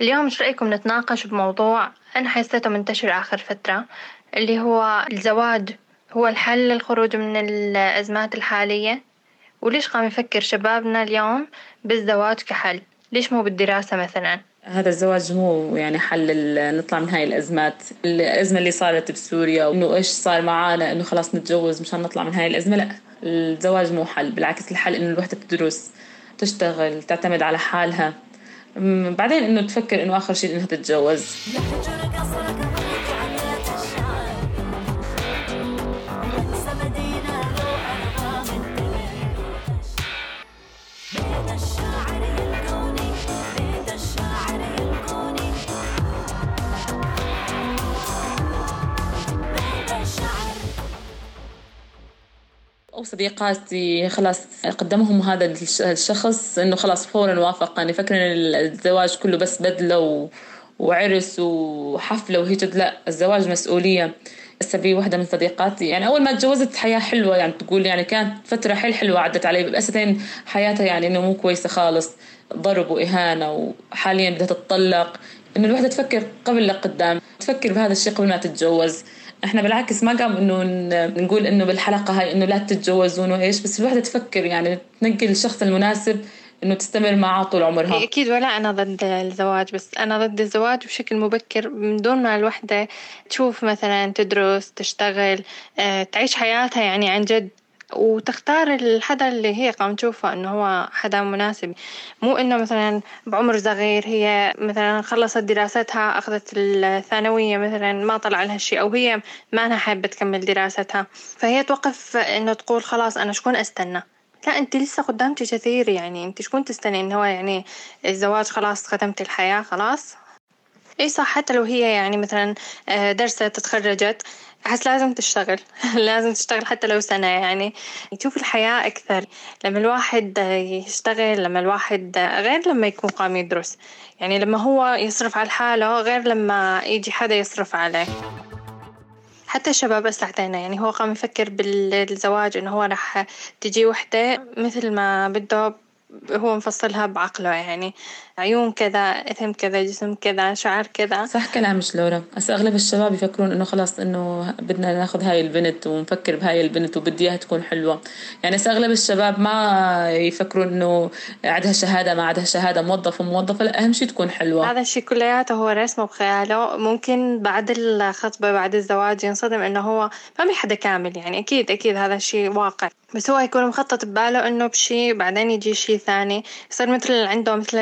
اليوم إيش رأيكم نتناقش بموضوع أنا حسيته منتشر آخر فترة اللي هو الزواج هو الحل للخروج من الأزمات الحالية، وليش قام يفكر شبابنا اليوم بالزواج كحل؟ ليش مو بالدراسة مثلا؟ هذا الزواج مو يعني حل نطلع من هاي الأزمات. الأزمة اللي صارت بسوريا وإنه إيش صار معانا إنه خلاص نتجوز مشان نطلع من هاي الأزمة؟ لا الزواج مو حل. بالعكس الحل إنه الوحدة تدرس تشتغل تعتمد على حالها. بعدين إنه تفكر إنه آخر شيء إنها تتجوز. أو صديقاتي خلاص قدمهم هذا الشخص إنه خلاص فورا وافق يفكر إن الزواج كله بس بدلة وعرس وحفلة وهيك. لا الزواج مسؤولية. هسه في وحدة من صديقاتي. يعني أول ما تجوزت حياة حلوة يعني تقول يعني كانت فترة حيل حلوة عدت علي. بس حياتها يعني إنه مو كويسة خالص. ضرب وإهانة وحاليا بدها تتطلق. إنه الوحدة تفكر قبل لقدام تفكر بهذا الشيء قبل ما تتجوز. إحنا بالعكس ما قام إنه نقول إنه بالحلقة هاي إنه لا تتجوزون وإيش بس الوحدة تفكر يعني تنقي الشخص المناسب إنه تستمر معه طول عمرها. أكيد ولا أنا ضد الزواج بس أنا ضد الزواج بشكل مبكر من دون ما الوحدة تشوف مثلا تدرس تشتغل آه، تعيش حياتها يعني عن جد. وتختار الحدا اللي هي قام تشوفه إنه هو حدا مناسب. مو إنه مثلا بعمر صغير هي مثلا خلصت دراستها أخذت الثانوية مثلا ما طلع لها شيء أو هي ما أنا حابة تكمل دراستها. فهي توقف إنه تقول خلاص أنا شكون أستنى؟ لا أنت لسه قدامك كثير يعني. أنت شكون تستني إنه هو يعني الزواج خلاص ختمت الحياة خلاص؟ إي صح حتى لو هي يعني مثلا آه، درست تتخرجت أحس لازم تشتغل. لازم تشتغل حتى لو سنة يعني. تشوف الحياة أكثر. لما الواحد يشتغل لما الواحد غير لما يكون قام يدرس. يعني لما هو يصرف على حاله غير لما يجي حدا يصرف عليه. حتى الشباب أسلحتنا يعني هو قام يفكر بالزواج إنه هو راح تجي وحدة. مثل ما بده هو مفصلها بعقله يعني. عيون كذا اثم كذا جسم كذا شعر كذا صح كلامك لورا هسه أغلب الشباب يفكرون إنه خلاص إنه بدنا ناخذ هاي البنت ونفكر بهاي البنت وبدي إياها تكون حلوة. يعني هسه أغلب الشباب ما يفكرون إنه عندها شهادة ما عندها شهادة موظف وموظفة لا أهم شيء تكون حلوة. هذا الشيء كلياته هو رسمه بخياله. ممكن بعد الخطبة بعد الزواج ينصدم إنه هو ما في حدا كامل. يعني أكيد أكيد هذا الشيء واقع. بس هو يكون مخطط بباله إنه بشي بعدين يجي شي ثاني. يصير مثل عنده مثل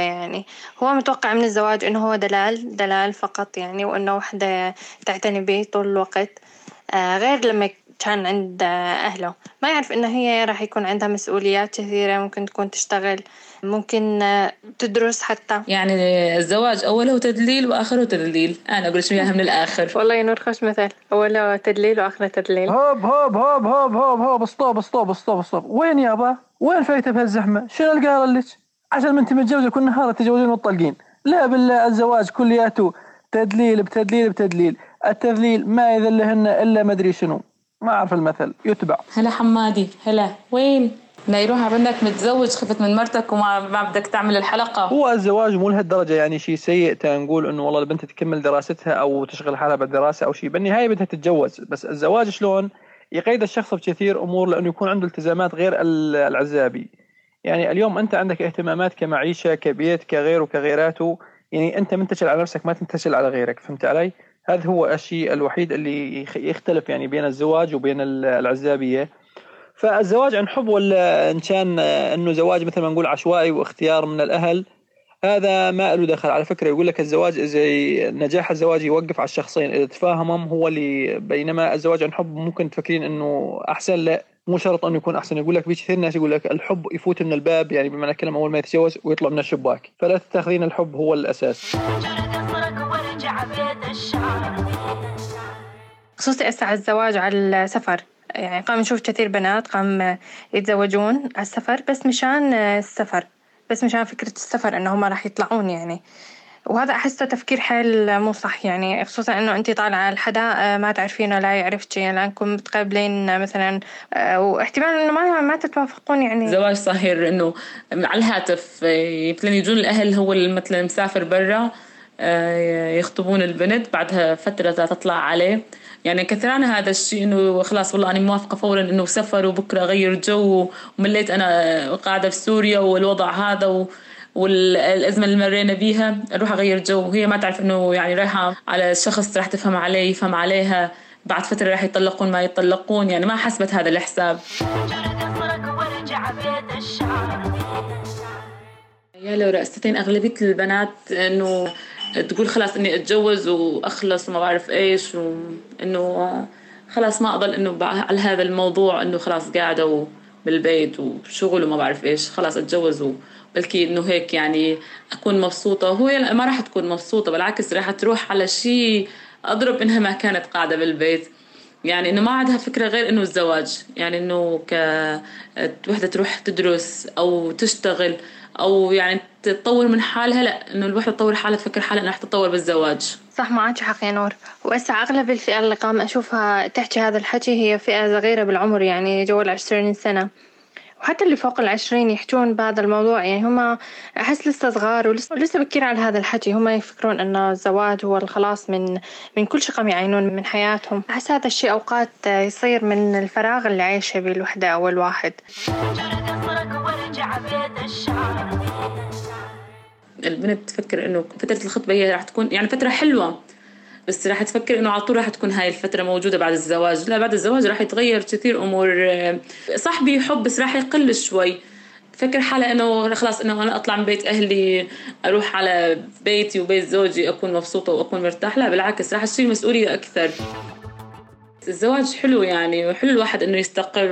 يعني. هو متوقع من الزواج إنه هو دلال دلال فقط يعني وإنه وحدة تعتني به طول الوقت. آه غير لما كان عند أهله. ما يعرف إن هي راح يكون عندها مسؤوليات كثيرة ممكن تكون تشتغل ممكن تدرس حتى. يعني الزواج أوله تدليل وآخره تدليل. أنا أقول إياها من الآخر. والله يا نور خوش مثل. أوله تدليل وآخره تدليل. هوب هوب هوب هوب هوب هوب stop stop stop stop وين يابا وين فايتة بهالزحمة؟ شنو القارة لك؟ عشان ما انت متجوزة كل نهار تتجوزين وتطلقين لا بالله الزواج كلياته تدليل بتدليل بتدليل. التذليل ما يذلهن إلا ما أدري شنو. ما أعرف المثل. يتبع. هلا حمادي. هلا. وين؟ لا يروح عبنك متزوج خفت من مرتك وما ما بدك تعمل الحلقة. هو الزواج مو لهالدرجة يعني شيء سيء تنقول إنه والله البنت تكمل دراستها أو تشغل حالها بالدراسة أو شيء بالنهاية بدها تتجوز. بس الزواج شلون؟ يقيد الشخص بكثير أمور لأنه يكون عنده التزامات غير العزابي. يعني اليوم أنت عندك اهتمامات كمعيشة كبيت كغيره كغيراته يعني أنت منتشل على نفسك ما تنتشل على غيرك فهمت علي؟ هذا هو الشيء الوحيد اللي يختلف يعني بين الزواج وبين العزابية. فالزواج عن حب ولا إن كان إنه زواج مثل ما نقول عشوائي واختيار من الأهل هذا ما له دخل. على فكرة يقول لك الزواج إذا نجاح الزواج يوقف على الشخصين. إذا تفاهمهم هو اللي بينما الزواج عن حب ممكن تفكرين إنه أحسن لا. مو شرط أنه يكون أحسن. يقول لك في كثير ناس يقول لك الحب يفوت من الباب يعني بمعنى الكلمة أول ما يتجوز ويطلع من الشباك. فلا تتخذين الحب هو الأساس. خصوصي هسه على الزواج على السفر. يعني قام نشوف كثير بنات قام يتزوجون على السفر بس مشان السفر. بس مشان فكرة السفر انه هم راح يطلعون يعني. وهذا أحسه تفكير حيل مو صح يعني خصوصا إنه أنت طالعة لحدا آه، ما تعرفينه لا يعرفك. لأنكم متقابلين مثلا آه، واحتمال إنه ما ما تتوافقون يعني. زواج صهير إنه على الهاتف مثلا يجون الأهل هو مثلا مسافر برا يخطبون البنت بعدها فترة تطلع عليه. يعني كثران هذا الشيء إنه خلاص والله أنا موافقة فورا إنه سفر وبكرة أغير جو ومليت أنا قاعدة في سوريا والوضع هذا و والأزمة اللي مرينا بيها أروح اغير جو. وهي ما تعرف إنه يعني رايحة على شخص راح تفهم عليه يفهم عليها. بعد فترة راح يطلقون ما يطلقون يعني ما حسبت هذا الحساب يا لو رأستين أغلبية البنات إنه تقول خلاص إني أتجوز وأخلص وما بعرف إيش وإنه خلاص ما أضل إنه على هذا الموضوع إنه خلاص قاعدة بالبيت وشغل وما بعرف إيش. خلاص أتجوز بلكي إنه هيك يعني أكون مبسوطة. وهي ما راح تكون مبسوطة بالعكس راح تروح على شيء أضرب إنها ما كانت قاعدة بالبيت. يعني إنه ما عندها فكرة غير إنه الزواج. يعني إنه ك وحدة تروح تدرس أو تشتغل أو يعني تطور من حالها لا إنه الوحدة تطور حالها تفكر حالها إنها رح تطور بالزواج. صح معك حق يا نور. وهسه أغلب الفئة اللي قام أشوفها تحكي هذا الحكي هي فئة صغيرة بالعمر يعني جو العشرين سنة. وحتى اللي فوق العشرين يحجون بهذا الموضوع يعني هم أحس لسه صغار ولسه لسه بكير على هذا الحكي. هم يفكرون أن الزواج هو الخلاص من من كل شقم يعينون من حياتهم. أحس هذا الشيء أوقات يصير من الفراغ اللي عايشه به الوحدة أو الواحد. البنت تفكر إنه فترة الخطبة هي راح تكون يعني فترة حلوة. بس راح تفكر إنه على طول راح تكون هاي الفترة موجودة بعد الزواج. لا بعد الزواج راح يتغير كثير أمور. صح بيحب بس راح يقل شوي. فكر حالها إنه خلاص إنه أنا أطلع من بيت أهلي أروح على بيتي وبيت زوجي أكون مبسوطة وأكون مرتاح. لا بالعكس راح تصير مسؤولية أكثر. الزواج حلو يعني وحلو الواحد إنه يستقر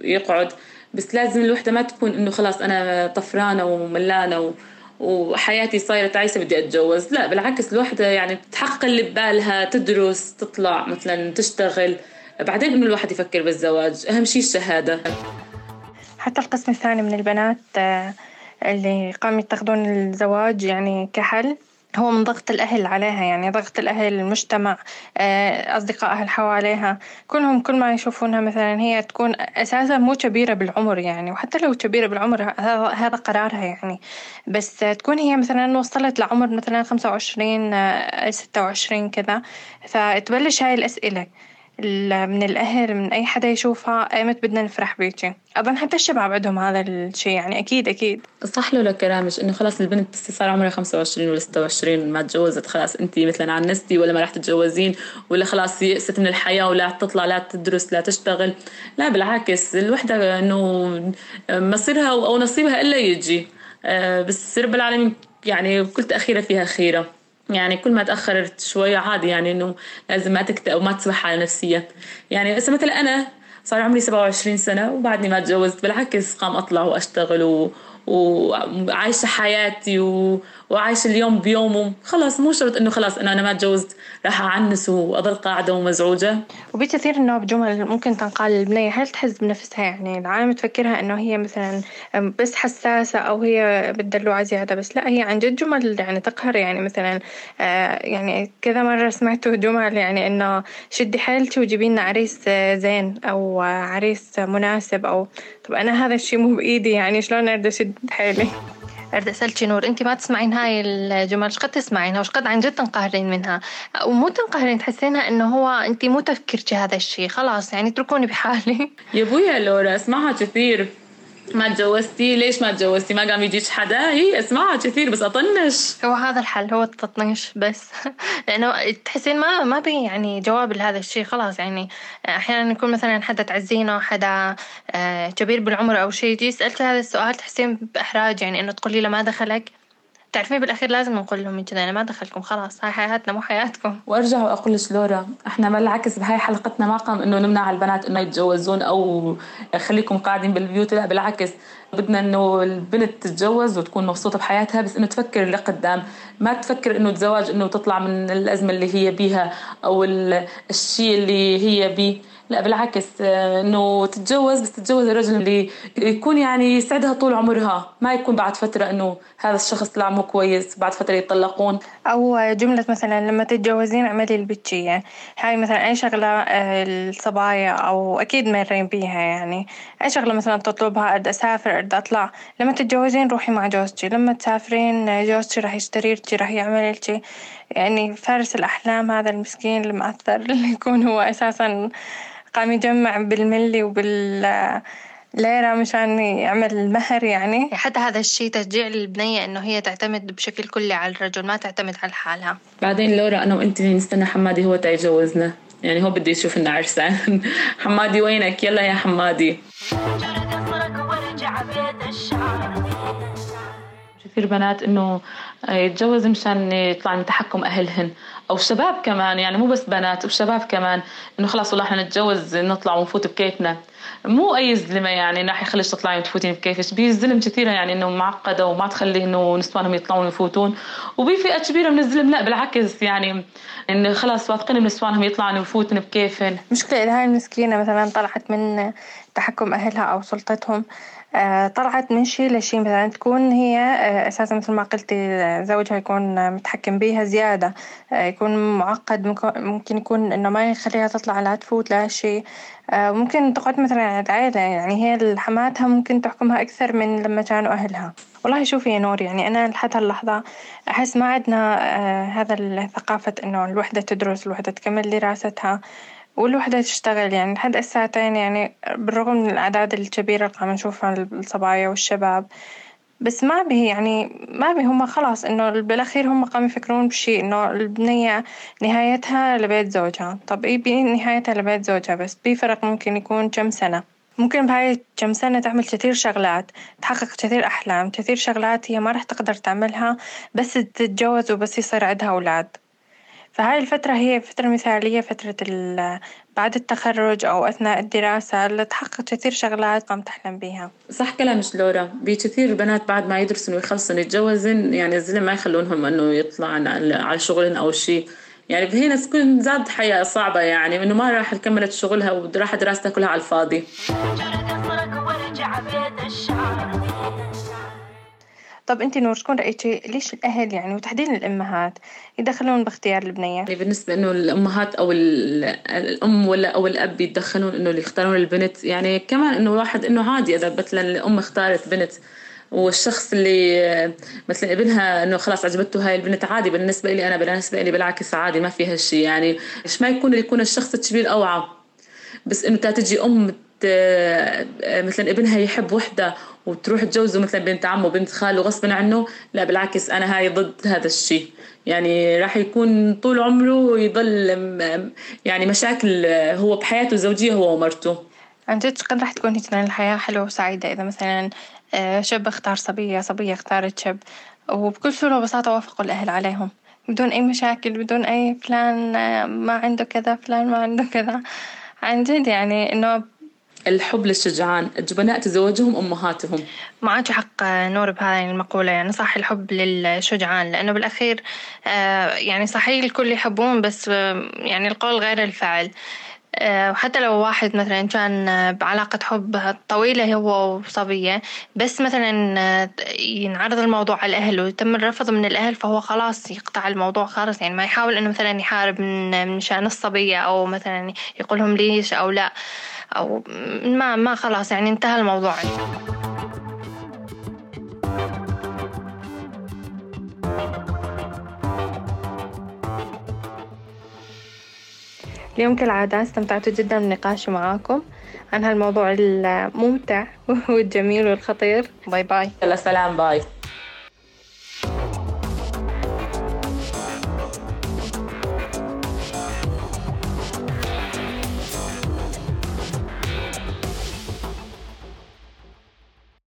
ويقعد. بس لازم الوحدة ما تكون إنه خلاص أنا طفرانة وملانة و... وحياتي صايرة تعيسة بدي أتجوز. لا بالعكس الوحدة يعني تحقق اللي ببالها تدرس تطلع مثلا تشتغل. بعدين إنه الواحد يفكر بالزواج. أهم شيء الشهادة. حتى القسم الثاني من البنات آه، اللي قاموا يتخذون الزواج يعني كحل. هو من ضغط الأهل عليها يعني ضغط الأهل المجتمع آه، أصدقائها حواليها كلهم كل ما يشوفونها مثلا هي تكون أساسا مو كبيرة بالعمر يعني وحتى لو كبيرة بالعمر هذا قرارها يعني. بس تكون هي مثلا وصلت لعمر مثلا خمسة وعشرين آه، ستة وعشرين كذا فتبلش هاي الأسئلة. من الأهل من أي حدا يشوفها ايمت بدنا نفرح بيكي. أظن حتى الشباب عندهم هذا الشيء يعني أكيد أكيد. صح له كلامك إنه خلاص البنت صار عمرها 25 ولا 26 ما تجوزت خلاص أنت مثلا عنستي ولا ما راح تتجوزين ولا خلاص يئست من الحياة ولا تطلع لا تدرس لا تشتغل. لا بالعكس الوحدة إنه مصيرها أو نصيبها إلا يجي. آه، بس رب العالمين يعني كل تأخيرة فيها خيرة. يعني كل ما تأخرت شوية عادي يعني إنه لازم ما تكتئب وما تصبح على نفسية. يعني هسه مثلا أنا صار عمري 27 سنة وبعدني ما تجوزت بالعكس قام أطلع وأشتغل و... وعايشة حياتي و... وعايشة اليوم بيومه. خلاص مو شرط إنه خلاص أنا ما تجوزت. راح أعنس واضل قاعدة ومزعوجة. وبكثير إنه بجمل ممكن تنقال للبنية هل تحس بنفسها؟ يعني العالم تفكرها إنه هي مثلا بس حساسة أو هي بالدلوعة زيادة بس. لا هي عن جد جمل يعني تقهر. يعني مثلا آه، يعني كذا مرة سمعت جمل يعني إنه شدي حيلتي وجيبي لنا عريس زين أو عريس مناسب أو طب أنا هذا الشيء مو بإيدي. يعني شلون أريد أشد حيلي؟ أريد أسألك نور أنت ما تسمعين هاي الجمل إيش قد تسمعينها؟ وإيش قد عن جد تنقهرين منها؟ ومو تنقهرين تحسينها إنه هو أنت مو تفكرك هذا الشيء خلاص يعني اتركوني بحالي. يا بويا لورا اسمعها كثير. ما تجوزتي؟ ليش ما تجوزتي؟ ما قام يجيش حدا؟ هي اسمعها كثير بس أطنش. هو هذا الحل هو التطنيش بس. لأنه تحسين ما ما بي يعني جواب لهذا الشيء خلاص يعني. أحيانا يكون مثلا حدا تعزينه حدا آه، كبير بالعمر أو شيء يجي يسألك هذا السؤال تحسين بإحراج يعني إنه تقولي له ما دخلك. تعرفين بالأخير لازم نقول لهم كذا أنا ما دخلكم خلاص هاي حياتنا مو حياتكم. وأرجع وأقول لك لورا إحنا بالعكس بهاي حلقتنا ما قام إنه نمنع البنات إنه يتجوزون أو خليكم قاعدين بالبيوت لا بالعكس. بدنا إنه البنت تتجوز وتكون مبسوطة بحياتها بس إنه تفكر لقدام ما تفكر إنه الزواج إنه تطلع من الأزمة اللي هي بيها أو الشيء اللي هي بيه. لا بالعكس آه، إنه تتجوز بس تتجوز الرجل اللي يكون يعني يسعدها طول عمرها. ما يكون بعد فترة إنه هذا الشخص طلع مو كويس بعد فترة يتطلقون. أو جملة مثلا لما تتجوزين اعملي البتشية هاي مثلا أي شغلة آه، الصبايا أو أكيد مرين بيها يعني. أي شغلة مثلا تطلبها أريد أسافر أريد أطلع. لما تتجوزين روحي مع جوزتي. لما تسافرين جوزتي راح يشتري لك راح يعمل لك يعني فارس الأحلام هذا المسكين المعثر اللي يكون هو أساسا قام يجمع بالملي وبال ليرة مشان يعمل المهر يعني. حتى هذا الشيء تشجيع للبنية إنه هي تعتمد بشكل كلي على الرجل ما تعتمد على حالها. بعدين لورا أنا وأنت نستنى حمادي هو تيجوزنا يعني هو بده يشوف لنا عرسان. حمادي وينك؟ يلا يا حمادي. كثير بنات إنه يتجوز مشان يطلع من تحكم أهلهن. أو شباب كمان يعني مو بس بنات وشباب كمان. إنه خلاص والله إحنا نتجوز نطلع ونفوت بكيفنا. مو أي زلمة يعني راح يخليش تطلعي وتفوتين بكيفك. بي الزلم كثيرة يعني إنه معقدة وما تخلي إنه نسوانهم يطلعون ويفوتون. وبي فئة كبيرة من الزلم لا بالعكس يعني انه خلاص واثقين من نسوانهم يطلعون ويفوتون بكيفن مشكلة هاي المسكينة مثلا طلعت من تحكم أهلها أو سلطتهم طلعت من شي لشي مثلا تكون هي آه، أساسا مثل ما قلتي زوجها يكون متحكم بيها زيادة آه، يكون معقد ممكن يكون إنه ما يخليها تطلع لا تفوت لا شي ممكن تقعد مثلا عند عائلة يعني هي حماتها ممكن تحكمها أكثر من لما كانوا أهلها. والله شوفي يا نور يعني أنا لحد هاللحظة أحس ما عندنا هذا الثقافة إنه الوحدة تدرس الوحدة تكمل دراستها. والوحدة تشتغل يعني لحد الساعتين يعني بالرغم من الأعداد الكبيرة اللي عم نشوفها الصبايا والشباب. بس ما به يعني ما به هم خلاص إنه بالأخير هم قاموا يفكرون بشي إنه البنية نهايتها لبيت زوجها. طب إيه نهايتها لبيت زوجها بس بفرق ممكن يكون كم سنة. ممكن بهاي كم سنة تعمل كثير شغلات تحقق كثير أحلام كثير شغلات هي ما راح تقدر تعملها بس تتجوز وبس يصير عندها أولاد. فهاي الفترة هي فترة مثالية فترة بعد التخرج أو أثناء الدراسة اللي تحقق كثير شغلات عم تحلم بيها. صح كلامك لورا. بكثير بنات بعد ما يدرسن ويخلصن يتجوزن يعني الزلم ما يخلونهم إنه يطلع على شغلن أو شيء. يعني هي ناس تكون زاد حياة صعبة يعني إنه ما راح كملت شغلها وراح دراستها كلها على الفاضي. طب انت نور شكون رأيتي؟ ليش الأهل يعني وتحديدا الامهات يدخلون باختيار البنية. يعني بالنسبة إنه الأمهات أو الأم ولا أو الأب يتدخلون إنه اللي يختارون البنت. يعني كمان إنه واحد إنه عادي إذا مثلا الأم اختارت بنت والشخص اللي مثلا ابنها إنه خلاص عجبته هاي البنت عادي بالنسبة لي أنا بالنسبة لي بالعكس عادي ما فيها شيء يعني إيش ما يكون يكون الشخص الكبير أوعى. بس إنه تجي أم مثلا ابنها يحب وحدة وتروح تجوزه مثلا بنت عمه وبنت خاله غصبا عنه لا بالعكس أنا هاي ضد هذا الشيء. يعني راح يكون طول عمره يضل يعني مشاكل هو بحياته الزوجية هو ومرته. عن جد قد راح تكون مثلا الحياة حلوة وسعيدة؟ إذا مثلا آه، شاب اختار صبية صبية اختارت شاب وبكل سهولة وبساطة وافقوا الأهل عليهم. بدون أي مشاكل بدون أي فلان آه، ما عنده كذا فلان ما عنده كذا. عن جد يعني إنه الحب للشجعان الجبناء تزوجهم أمهاتهم. معك حق نور بهذه المقولة يعني صح الحب للشجعان لأنه بالأخير آه، يعني صحيح الكل يحبون بس آه، يعني القول غير الفعل. آه، وحتى لو واحد مثلا كان بعلاقة حب طويلة هو وصبية بس مثلا ينعرض الموضوع على الأهل ويتم الرفض من الأهل فهو خلاص يقطع الموضوع خالص يعني ما يحاول إنه مثلا يحارب من شأن الصبية أو مثلا يقولهم ليش أو لا. أو ما ما خلاص يعني انتهى الموضوع. اليوم كالعادة استمتعت جدا بالنقاش معاكم عن هالموضوع الممتع والجميل والخطير. bye bye. يلا سلام bye.